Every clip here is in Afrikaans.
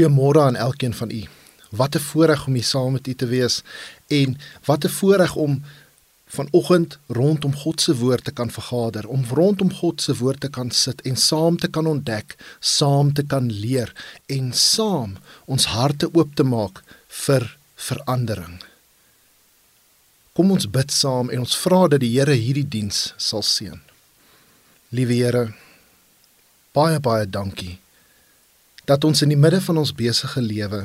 Goeiemôre aan elkeen van u. Wat 'n voorreg om hier saam met u te wees en wat 'n voorreg om vanoggend rondom God se woord te kan vergader, om rondom God se woord te kan sit en saam te kan ontdek, saam te kan leer en saam ons harte oop te maak vir verandering. Kom ons bid saam en ons vra dat die Here hierdie diens sal seën. Liewe Here, baie baie dankie dat ons in die midde van ons besige lewe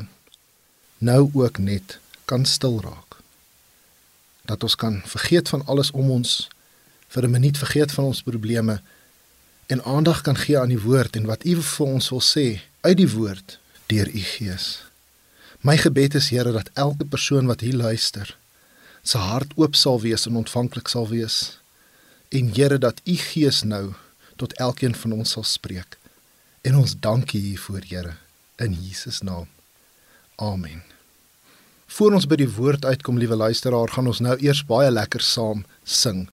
nou ook net kan stil raak. Dat ons kan vergeet van alles om ons vir 'n minuut vergeet van ons probleme en aandag kan gee aan die woord en wat U vir ons wil sê uit die woord deur U Gees. My gebed is Here dat elke persoon wat hier luister, se hart oop sal wees en ontvanklik sal wees. En Here dat U Gees nou tot elkeen van ons sal spreek. En ons dankie hiervoor, Here, in Jesus naam. Amen. Voordat ons by die woord uitkom, liewe luisteraar, gaan ons nou eers baie lekker saam sing.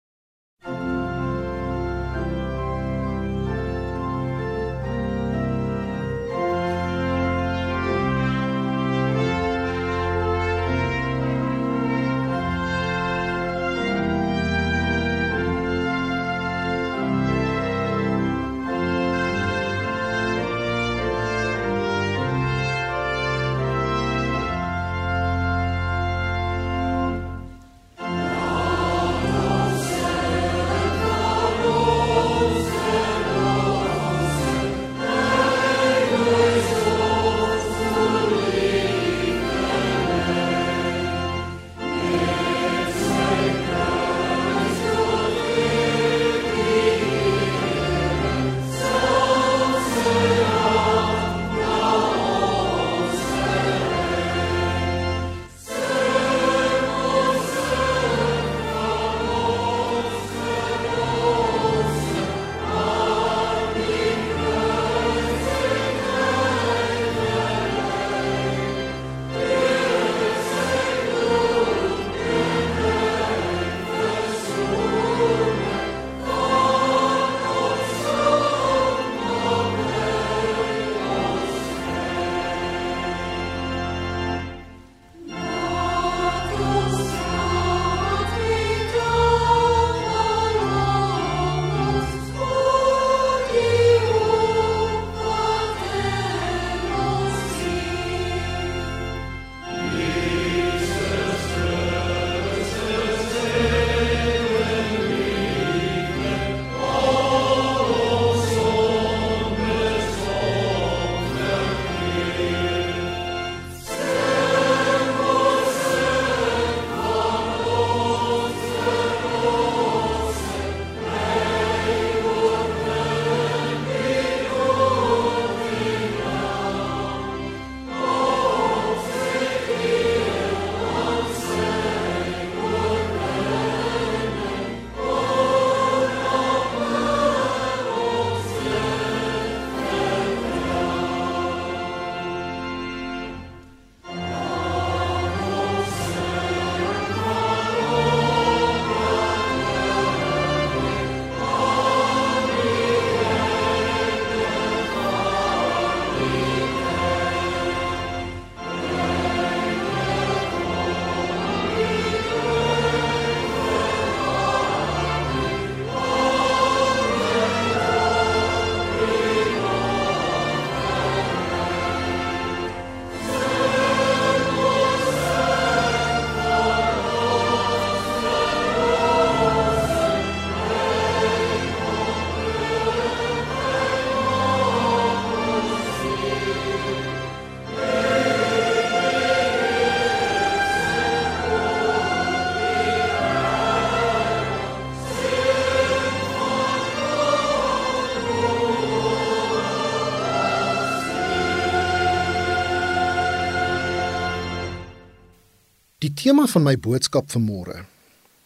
Tema van my boodskap vanmôre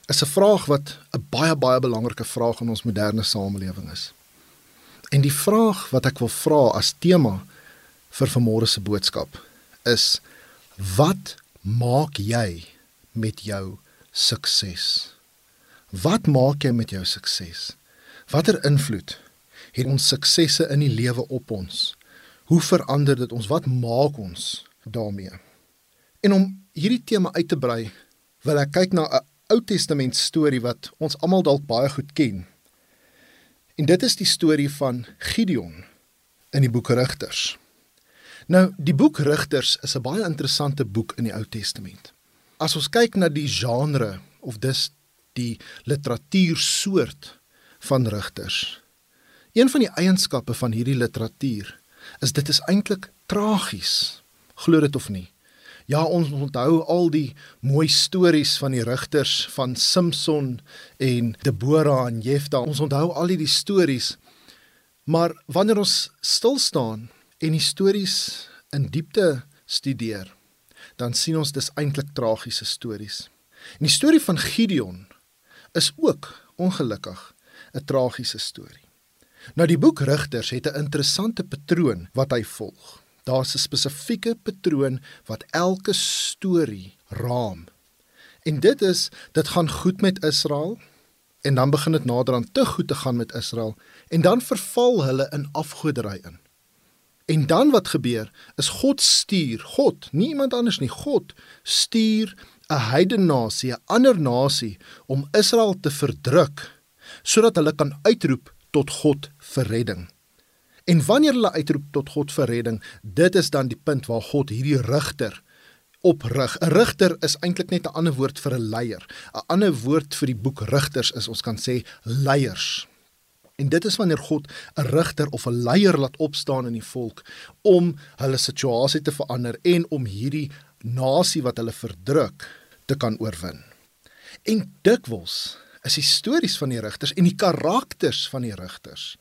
is 'n vraag wat 'n baie baie belangrike vraag in ons moderne samelewing is. En die vraag wat ek wil vra as tema vir vanmôre se boodskap is: Wat maak jy met jou sukses? Wat maak jy met jou sukses? Watter invloed het ons suksesse in die lewe op ons? Hoe verander dit ons? Wat maak ons daarmee? En om hierdie tema uit te brei, wil ek kyk na 'n Ou Testament storie wat ons almal dalk baie goed ken. En dit is die storie van Gideon in die boek Rigters. Nou, die boek Rigters is 'n baie interessante boek in die Ou Testament. As ons kyk na die genre of dis die literatuursoort van Rigters. Een van die eienskappe van hierdie literatuur is dit is eintlik tragies. Glo dit of nie? Ja, ons onthou al die mooi stories van die rigters van Samson en Deborah en Jefta. Ons onthou al die stories. Maar wanneer ons stil staan en die stories in diepte studeer, dan sien ons dis eintlik tragiese stories. En die storie van Gideon is ook ongelukkig 'n tragiese storie. Nou die boek Rigters het 'n interessante patroon wat hy volg. Daar's 'n spesifieke patroon wat elke storie raam. En dit is dit gaan goed met Israel en dan begin dit naderhand te goed te gaan met Israel en dan verval hulle in afgoderry in. En dan wat gebeur is God stuur, God, nie iemand anders nie, God stuur 'n heidene nasie, 'n ander nasie om Israel te verdruk sodat hulle kan uitroep tot God vir redding. En wanneer hulle uitroep tot God vir redding, dit is dan die punt waar God hierdie rigter oprig. 'n Rigter is eintlik net 'n ander woord vir 'n leier. 'n Ander woord vir die boek Rigters is ons kan sê leiers. En dit is wanneer God 'n rigter of 'n leier laat opstaan in die volk om hulle situasie te verander en om hierdie nasie wat hulle verdruk te kan oorwin. En dikwels is die stories van die rigters en die karakters van die rigters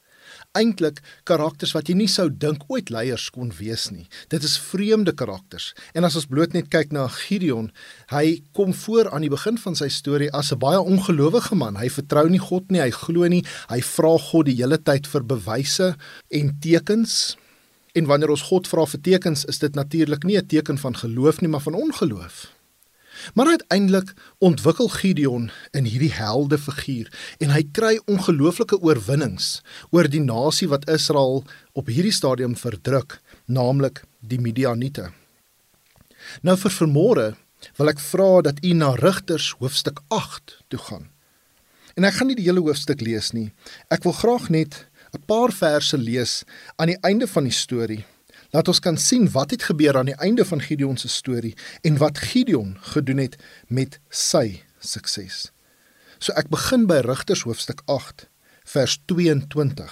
eintlik karakters wat jy nie sou dink ooit leiers kon wees nie. Dit is vreemde karakters. En as ons bloot net kyk na Gideon, hy kom voor aan die begin van sy storie as 'n baie ongelowige man. Hy vertrou nie God nie, hy glo nie. Hy vra God die hele tyd vir bewyse en tekens. En wanneer ons God vra vir tekens, is dit natuurlik nie 'n teken van geloof nie, maar van ongeloof. Maar uiteindelik ontwikkel Gideon in hierdie helde figuur en hy kry ongelooflike oorwinnings oor die nasie wat Israel op hierdie stadium verdruk, naamlik die Midianiete. Nou vir vermôre wil ek vra dat u na Rigters hoofstuk 8 toe gaan. En ek gaan nie die hele hoofstuk lees nie. Ek wil graag net 'n paar verse lees aan die einde van die storie Laat ons kan sien wat het gebeur aan die einde van Gideon se storie en wat Gideon gedoen het met sy sukses. So ek begin by Rigters hoofstuk 8 vers 22.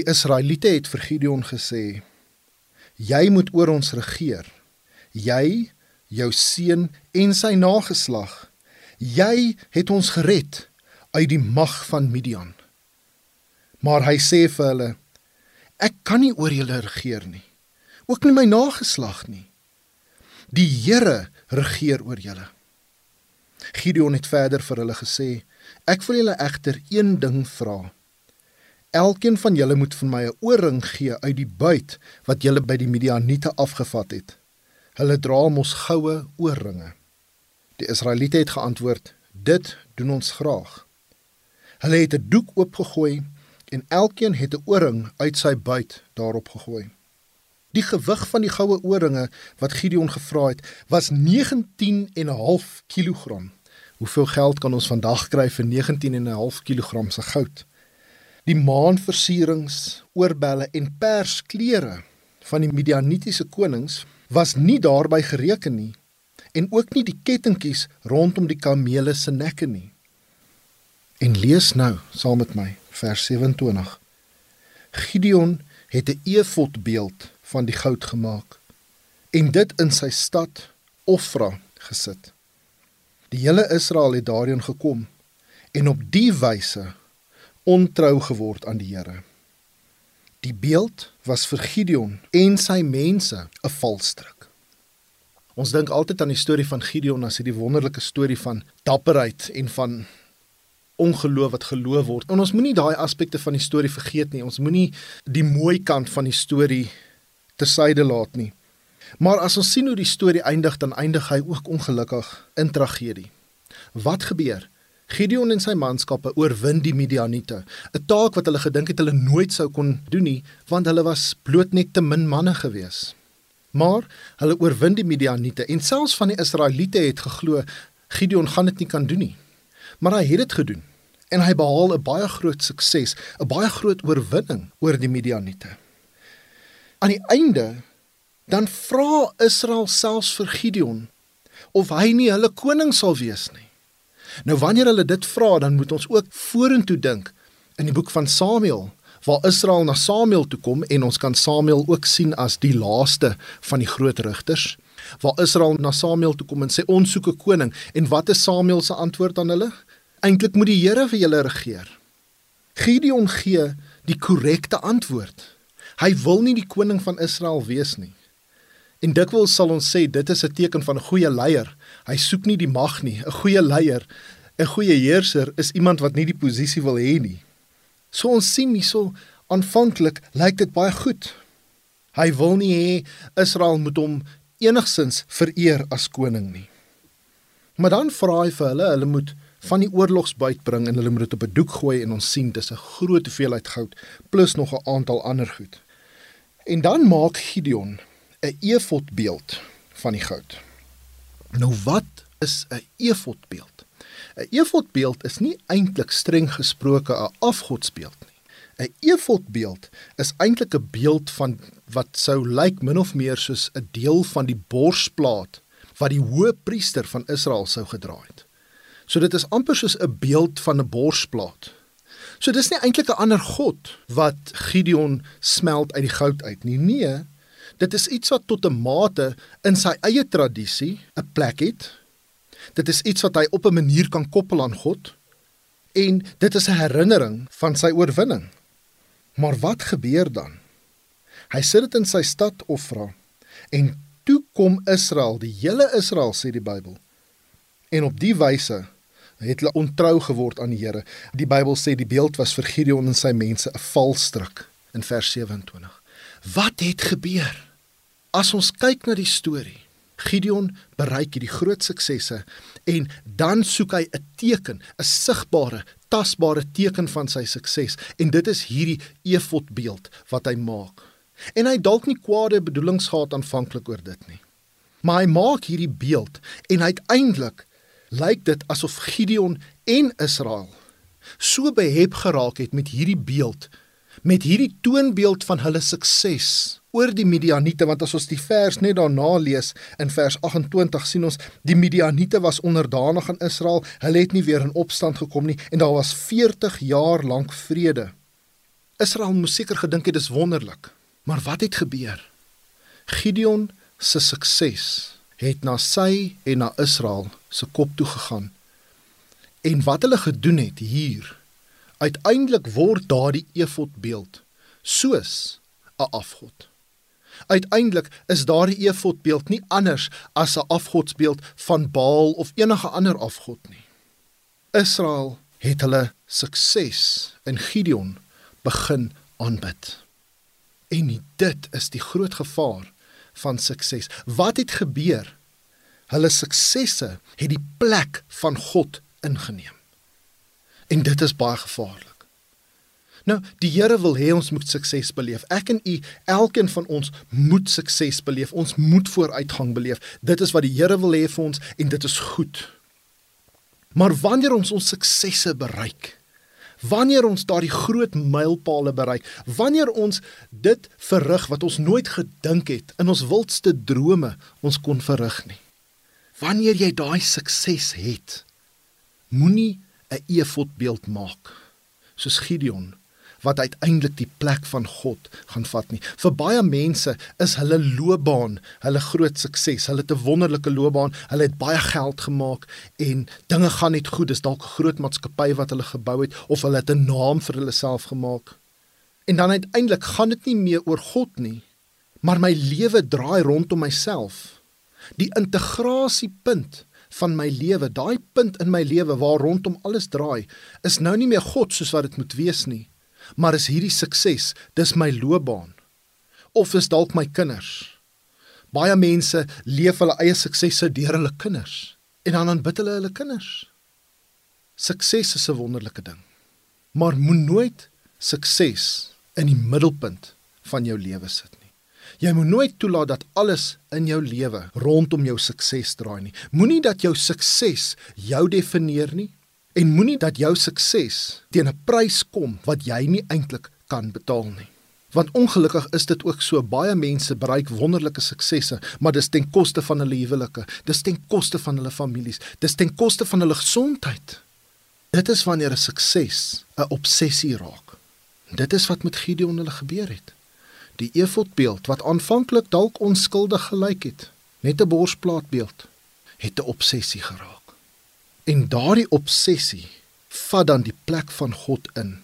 Die Israeliete het vir Gideon gesê: Jy moet oor ons regeer. Jy, jou seun en sy nageslag. Jy het ons gered uit die mag van Midian. Maar hy sê vir hulle: Ek kan nie oor julle regeer nie. Ook nie my nageslag nie. Die Here regeer oor julle. Gideon het verder vir hulle gesê: Ek wil julle egter een ding vra. Elkeen van julle moet vir my 'n ooring gee uit die buit wat julle by die Midianiete afgevat het. Hulle dra mos goue ooringe. Die Israeliete het geantwoord: Dit doen ons graag. Hulle het 'n doek oopgegooi en elkeen het 'n ooring uit sy buit daarop gegooi. Die gewig van die goue ooringe wat Gideon gevra het, was 19 en 'n half kilogram. Hoeveel geld kan ons vandag kry vir 19 en 'n half kilogram se goud? Die maanversierings, oorbelle en persklere van die Midianitiese konings was nie daarby gereken nie en ook nie die kettingkies rondom die kamele se nekke nie. En lees nou saam met my vers 27. Gideon het 'n efodbeeld van die goud gemaak en dit in sy stad Ofra gesit. Die hele Israel het daarin gekom en op die wyse ontrou geword aan die Here. Die beeld was vir Gideon en sy mense 'n valstrik. Ons dink altyd aan die storie van Gideon as hierdie wonderlike storie van dapperheid en van ongeloof wat geloof word. En ons moenie daai aspekte van die storie vergeet nie. Ons moenie die mooi kant van die storie tersyde laat nie. Maar as ons sien hoe die storie eindig, dan eindig hy ook ongelukkig in tragedie. Wat gebeur? Gideon en sy manskappe oorwin die Midianiete, 'n taak wat hulle gedink het hulle nooit sou kon doen nie, want hulle was bloot net te min manne gewees. Maar hulle oorwin die Midianiete en selfs van die Israeliete het geglo Gideon gaan dit nie kan doen nie. Maar hy het dit gedoen en hy behaal 'n baie groot sukses, 'n baie groot oorwinning oor die Midianiete. Aan die einde dan vra Israel selfs vir Gideon of hy nie hulle koning sal wees nie. Nou wanneer hulle dit vra, dan moet ons ook vorentoe dink in die boek van Samuel waar Israel na Samuel toe kom en ons kan Samuel ook sien as die laaste van die groot rigters waar Israel na Samuel toe kom en sê ons soek 'n koning en wat is Samuel se antwoord aan hulle? Eintlik moet die Here vir julle regeer. Gideon gee die korrekte antwoord. Hy wil nie die koning van Israel wees nie. En dikwels sal ons sê dit is 'n teken van 'n goeie leier. Hy soek nie die mag nie. 'n Goeie leier, 'n goeie heerser is iemand wat nie die posisie wil hê nie. So ons sien hierso aanvanklik lyk dit baie goed. Hy wil nie hê Israel moet hom enigsins vereer as koning nie. Maar dan vra hy vir hulle, hulle moet van die oorlogsbuit bring en hulle moet dit op 'n doek gooi en ons sien dis 'n groot hoeveelheid goud plus nog 'n aantal ander goed. En dan maak Gideon 'n efodbeeld van die goud. Nou wat is 'n efodbeeld? 'n Efodbeeld is nie eintlik streng gesproke 'n afgodsbeeld nie. 'n Efodbeeld is eintlik 'n beeld van wat sou lyk min of meer soos 'n deel van die borsplaat wat die hoë priester van Israel sou gedra het. So dit is amper soos 'n beeld van 'n borsplaat. So dis nie eintlik 'n ander god wat Gideon smelt uit die goud uit nie. Nee, Dit is iets wat tot 'n mate in sy eie tradisie 'n plek het. Dit is iets wat hy op 'n manier kan koppel aan God en dit is 'n herinnering van sy oorwinning. Maar wat gebeur dan? Hy sit dit in sy stad Ofra en toe kom Israel, die hele Israel sê die Bybel. En op die wyse het hulle ontrou geword aan die Here. Die Bybel sê die beeld was vir Gideon en sy mense 'n valstrik in vers 27. Wat het gebeur? As ons kyk na die storie, Gideon bereik hierdie groot suksesse en dan soek hy 'n teken, 'n sigbare, tasbare teken van sy sukses en dit is hierdie efodbeeld wat hy maak. En hy dalk nie kwade bedoelings gehad aanvanklik oor dit nie. Maar hy maak hierdie beeld en uiteindelik lyk dit asof Gideon en Israel so behep geraak het met hierdie beeld met hierdie toonbeeld van hulle sukses oor die Midianiete want as ons die vers net daarna lees in vers 28 sien ons die Midianiete was onderdanig aan Israel hulle het nie weer in opstand gekom nie en daar was 40 jaar lank vrede. Israel moes seker gedink het dis wonderlik. Maar wat het gebeur? Gideon se sukses het na sy en na Israel se kop toe gegaan en wat hulle gedoen het hier Uiteindelik word daardie efodbeeld soos 'n afgod. Uiteindelik is daardie efodbeeld nie anders as 'n afgodsbeeld van Baal of enige ander afgod nie. Israel het hulle sukses in Gideon begin aanbid. En dit is die groot gevaar van sukses. Wat het gebeur? Hulle suksesse het die plek van God ingeneem. En dit is baie gevaarlik. Nou, die Here wil hê ons moet sukses beleef. Ek en u, elkeen van ons moet sukses beleef. Ons moet vooruitgang beleef. Dit is wat die Here wil hê vir ons en dit is goed. Maar wanneer ons ons suksesse bereik, wanneer ons daardie groot mylpale bereik, wanneer ons dit verrig wat ons nooit gedink het in ons wildste drome ons kon verrig nie. Wanneer jy daai sukses het, moenie 'n efodbeeld maak soos Gideon wat uiteindelik die plek van God gaan vat nie. Vir baie mense is hulle loopbaan, hulle groot sukses, hulle het 'n wonderlike loopbaan, hulle het baie geld gemaak en dinge gaan net goed. Dis dalk 'n groot maatskappy wat hulle gebou het of hulle het 'n naam vir hulle self gemaak. En dan uiteindelik gaan dit nie meer oor God nie, maar my lewe draai rondom myself. Die integrasiepunt van my lewe, daai punt in my lewe waar rondom alles draai, is nou nie meer God soos wat dit moet wees nie, maar is hierdie sukses, dis my loopbaan. Of is dalk my kinders. Baie mense leef hulle eie suksesse deur hulle kinders en dan aanbid hulle hulle kinders. Sukses is 'n wonderlike ding. Maar moet nooit sukses in die middelpunt van jou lewe sit nie. Jy moet nooit toelaat dat alles in jou lewe rondom jou sukses draai nie. Moenie dat jou sukses jou definieer nie en moenie dat jou sukses teen 'n prys kom wat jy nie eintlik kan betaal nie. Want ongelukkig is dit ook so baie mense bereik wonderlike suksesse, maar dis ten koste van hulle huwelike, dis ten koste van hulle families, dis ten koste van hulle gesondheid. Dit is wanneer 'n sukses 'n obsessie raak. Dit is wat met Gideon hulle gebeur het. Die efodbeeld wat aanvanklik dalk onskuldig gelyk het, net 'n borsplaatbeeld, het 'n obsessie geraak. En daardie obsessie vat dan die plek van God in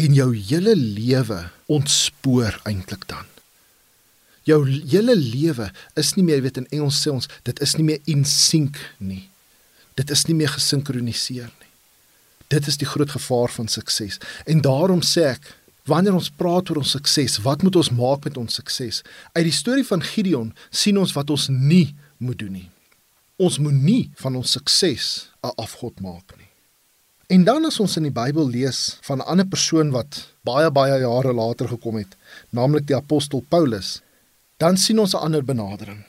en jou hele lewe ontspoor eintlik dan. Jou hele lewe is nie meer weet in Engels sê ons dit is nie meer in sync nie. Dit is nie meer gesinkroniseer nie. Dit is die groot gevaar van sukses. En daarom sê ek, wanneer ons praat oor ons sukses, wat moet ons maak met ons sukses? Uit die storie van Gideon sien ons wat ons nie moet doen nie. Ons moet nie van ons sukses 'n afgod maak nie. En dan as ons in die Bybel lees van 'n ander persoon wat baie baie jare later gekom het, naamlik die apostel Paulus, dan sien ons 'n ander benadering.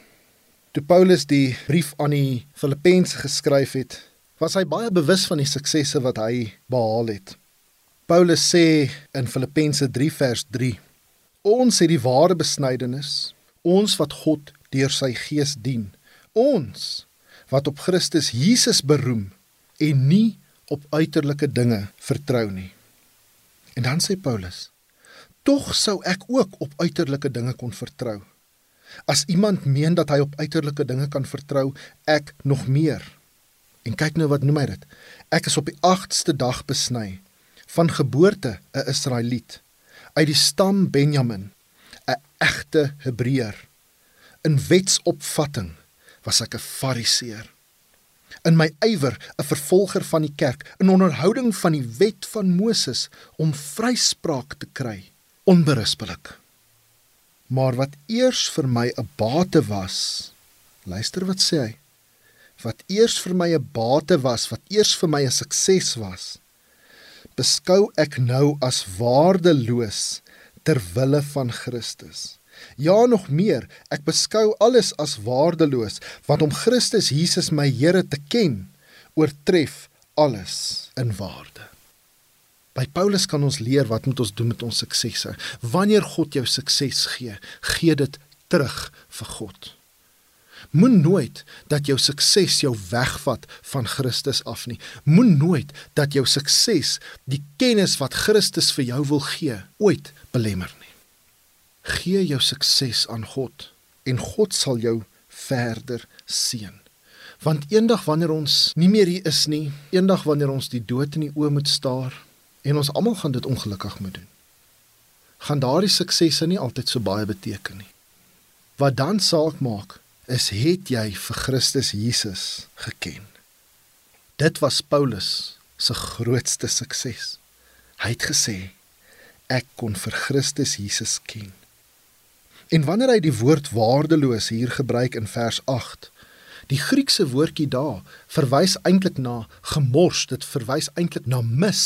Toe Paulus die brief aan die Filippense geskryf het, was hy baie bewus van die suksesse wat hy behaal het. Paulus sê in Filippense 3 vers 3: Ons het die ware besnydenis, ons wat God deur sy gees dien, ons wat op Christus Jesus beroem en nie op uiterlike dinge vertrou nie. En dan sê Paulus: Tog sou ek ook op uiterlike dinge kon vertrou. As iemand meen dat hy op uiterlike dinge kan vertrou, ek nog meer. En kyk nou wat noem hy dit? Ek is op die 8ste dag besny, van geboorte 'n Israeliet, uit die stam Benjamin, 'n egte Hebreër. In wetsopvatting was ek 'n Fariseer. In my ywer 'n vervolger van die kerk in onderhouding van die wet van Moses om vryspraak te kry onberispelik. Maar wat eers vir my 'n bate was luister wat sê hy wat eers vir my 'n bate was wat eers vir my 'n sukses was beskou ek nou as waardeloos ter wille van Christus Ja nog meer, ek beskou alles as waardeloos want om Christus Jesus my Here te ken oortref alles in waarde. By Paulus kan ons leer wat moet ons doen met ons suksesse. Wanneer God jou sukses gee, gee dit terug vir God. Moen nooit dat jou sukses jou wegvat van Christus af nie. Moen nooit dat jou sukses die kennis wat Christus vir jou wil gee, ooit belemmer gee jou sukses aan God en God sal jou verder seën. Want eendag wanneer ons nie meer hier is nie, eendag wanneer ons die dood in die oë moet staar en ons almal gaan dit ongelukkig moet doen. Gaan daardie suksese nie altyd so baie beteken nie. Wat dan saak maak is het jy vir Christus Jesus geken. Dit was Paulus se grootste sukses. Hy het gesê ek kon vir Christus Jesus ken. En wanneer hy die woord waardeloos hier gebruik in vers 8, die Griekse woordjie daar verwys eintlik na gemors, dit verwys eintlik na mis.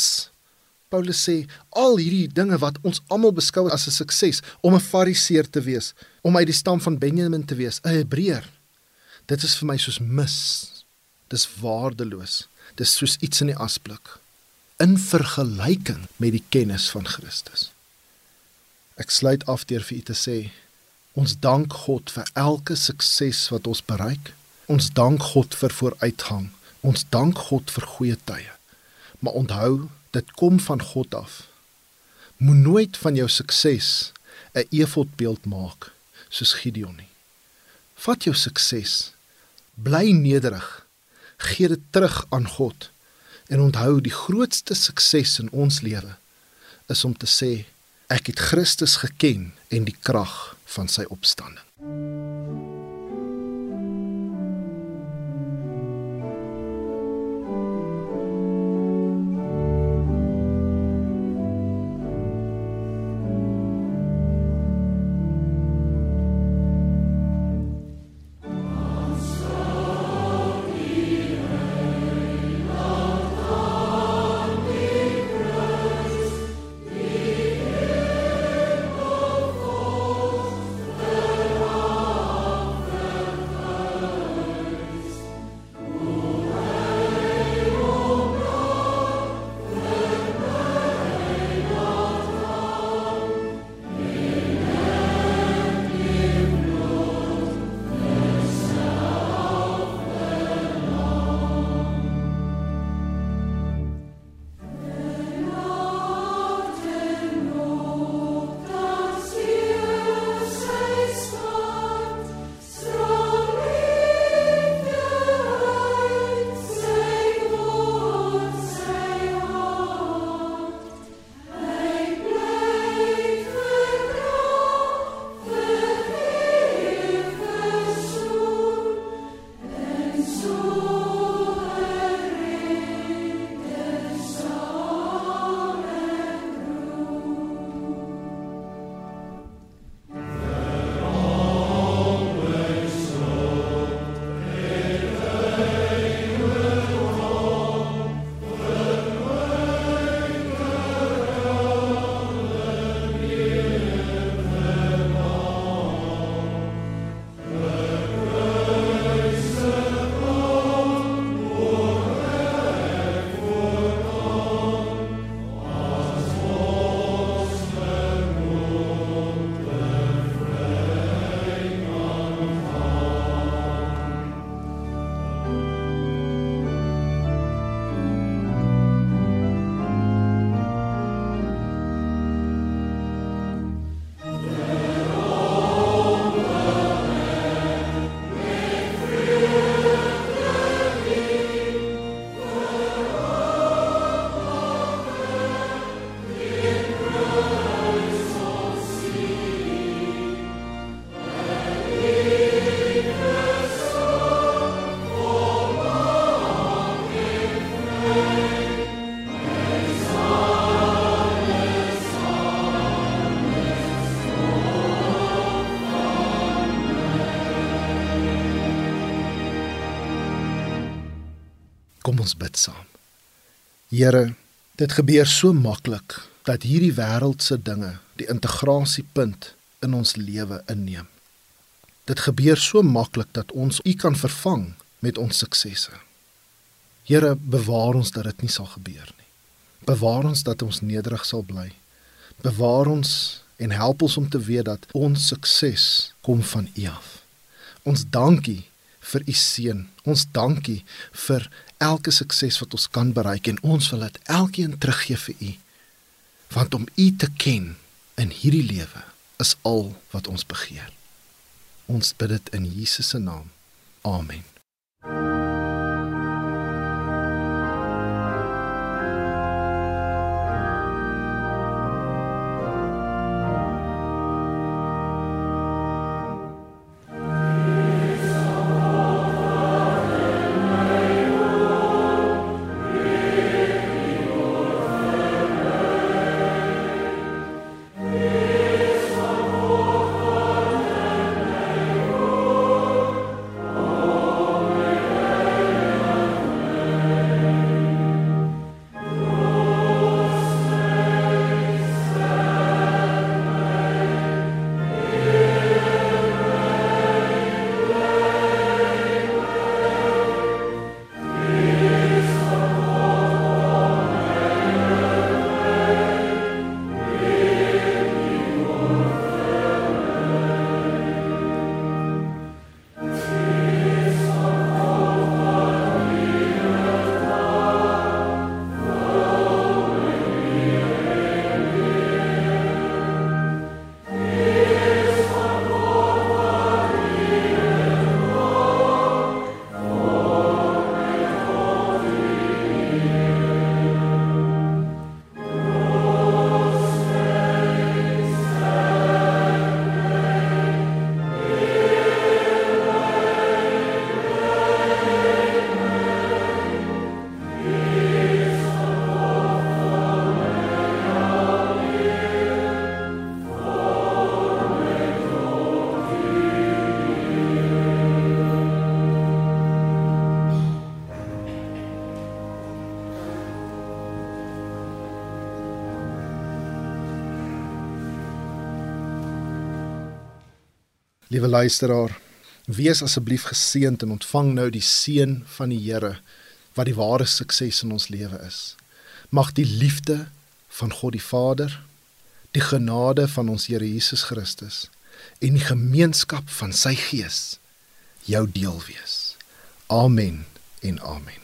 Paulus sê al hierdie dinge wat ons almal beskou as 'n sukses om 'n fariseer te wees, om uit die stam van Benjamin te wees, 'n Hebreër. Dit is vir my soos mis. Dis waardeloos. Dis soos iets in die asblik in vergelyking met die kennis van Christus. Ek sluit af deur vir u te sê Ons dank God vir elke sukses wat ons bereik. Ons dank God vir vooruitgang. Ons dank God vir goeie tye. Maar onthou, dit kom van God af. Moenie nooit van jou sukses 'n efodbeeld maak soos Gideon nie. Vat jou sukses, bly nederig, gee dit terug aan God en onthou die grootste sukses in ons lewe is om te sê ek het Christus geken en die krag van sy opstanding. Kom ons bid saam. Here, dit gebeur so maklik dat hierdie wêreldse dinge die integrasiepunt in ons lewe inneem. Dit gebeur so maklik dat ons U kan vervang met ons suksesse. Here, bewaar ons dat dit nie sal gebeur nie. Bewaar ons dat ons nederig sal bly. Bewaar ons en help ons om te weet dat ons sukses kom van U af. Ons dankie vir u seën. Ons dankie vir elke sukses wat ons kan bereik en ons wil dit elkeen teruggee vir u. Want om u te ken in hierdie lewe is al wat ons begeer. Ons bid dit in Jesus se naam. Amen. Liewe luisteraar, wees asseblief geseënd en ontvang nou die seën van die Here wat die ware sukses in ons lewe is. Mag die liefde van God die Vader, die genade van ons Here Jesus Christus en die gemeenskap van sy Gees jou deel wees. Amen en amen.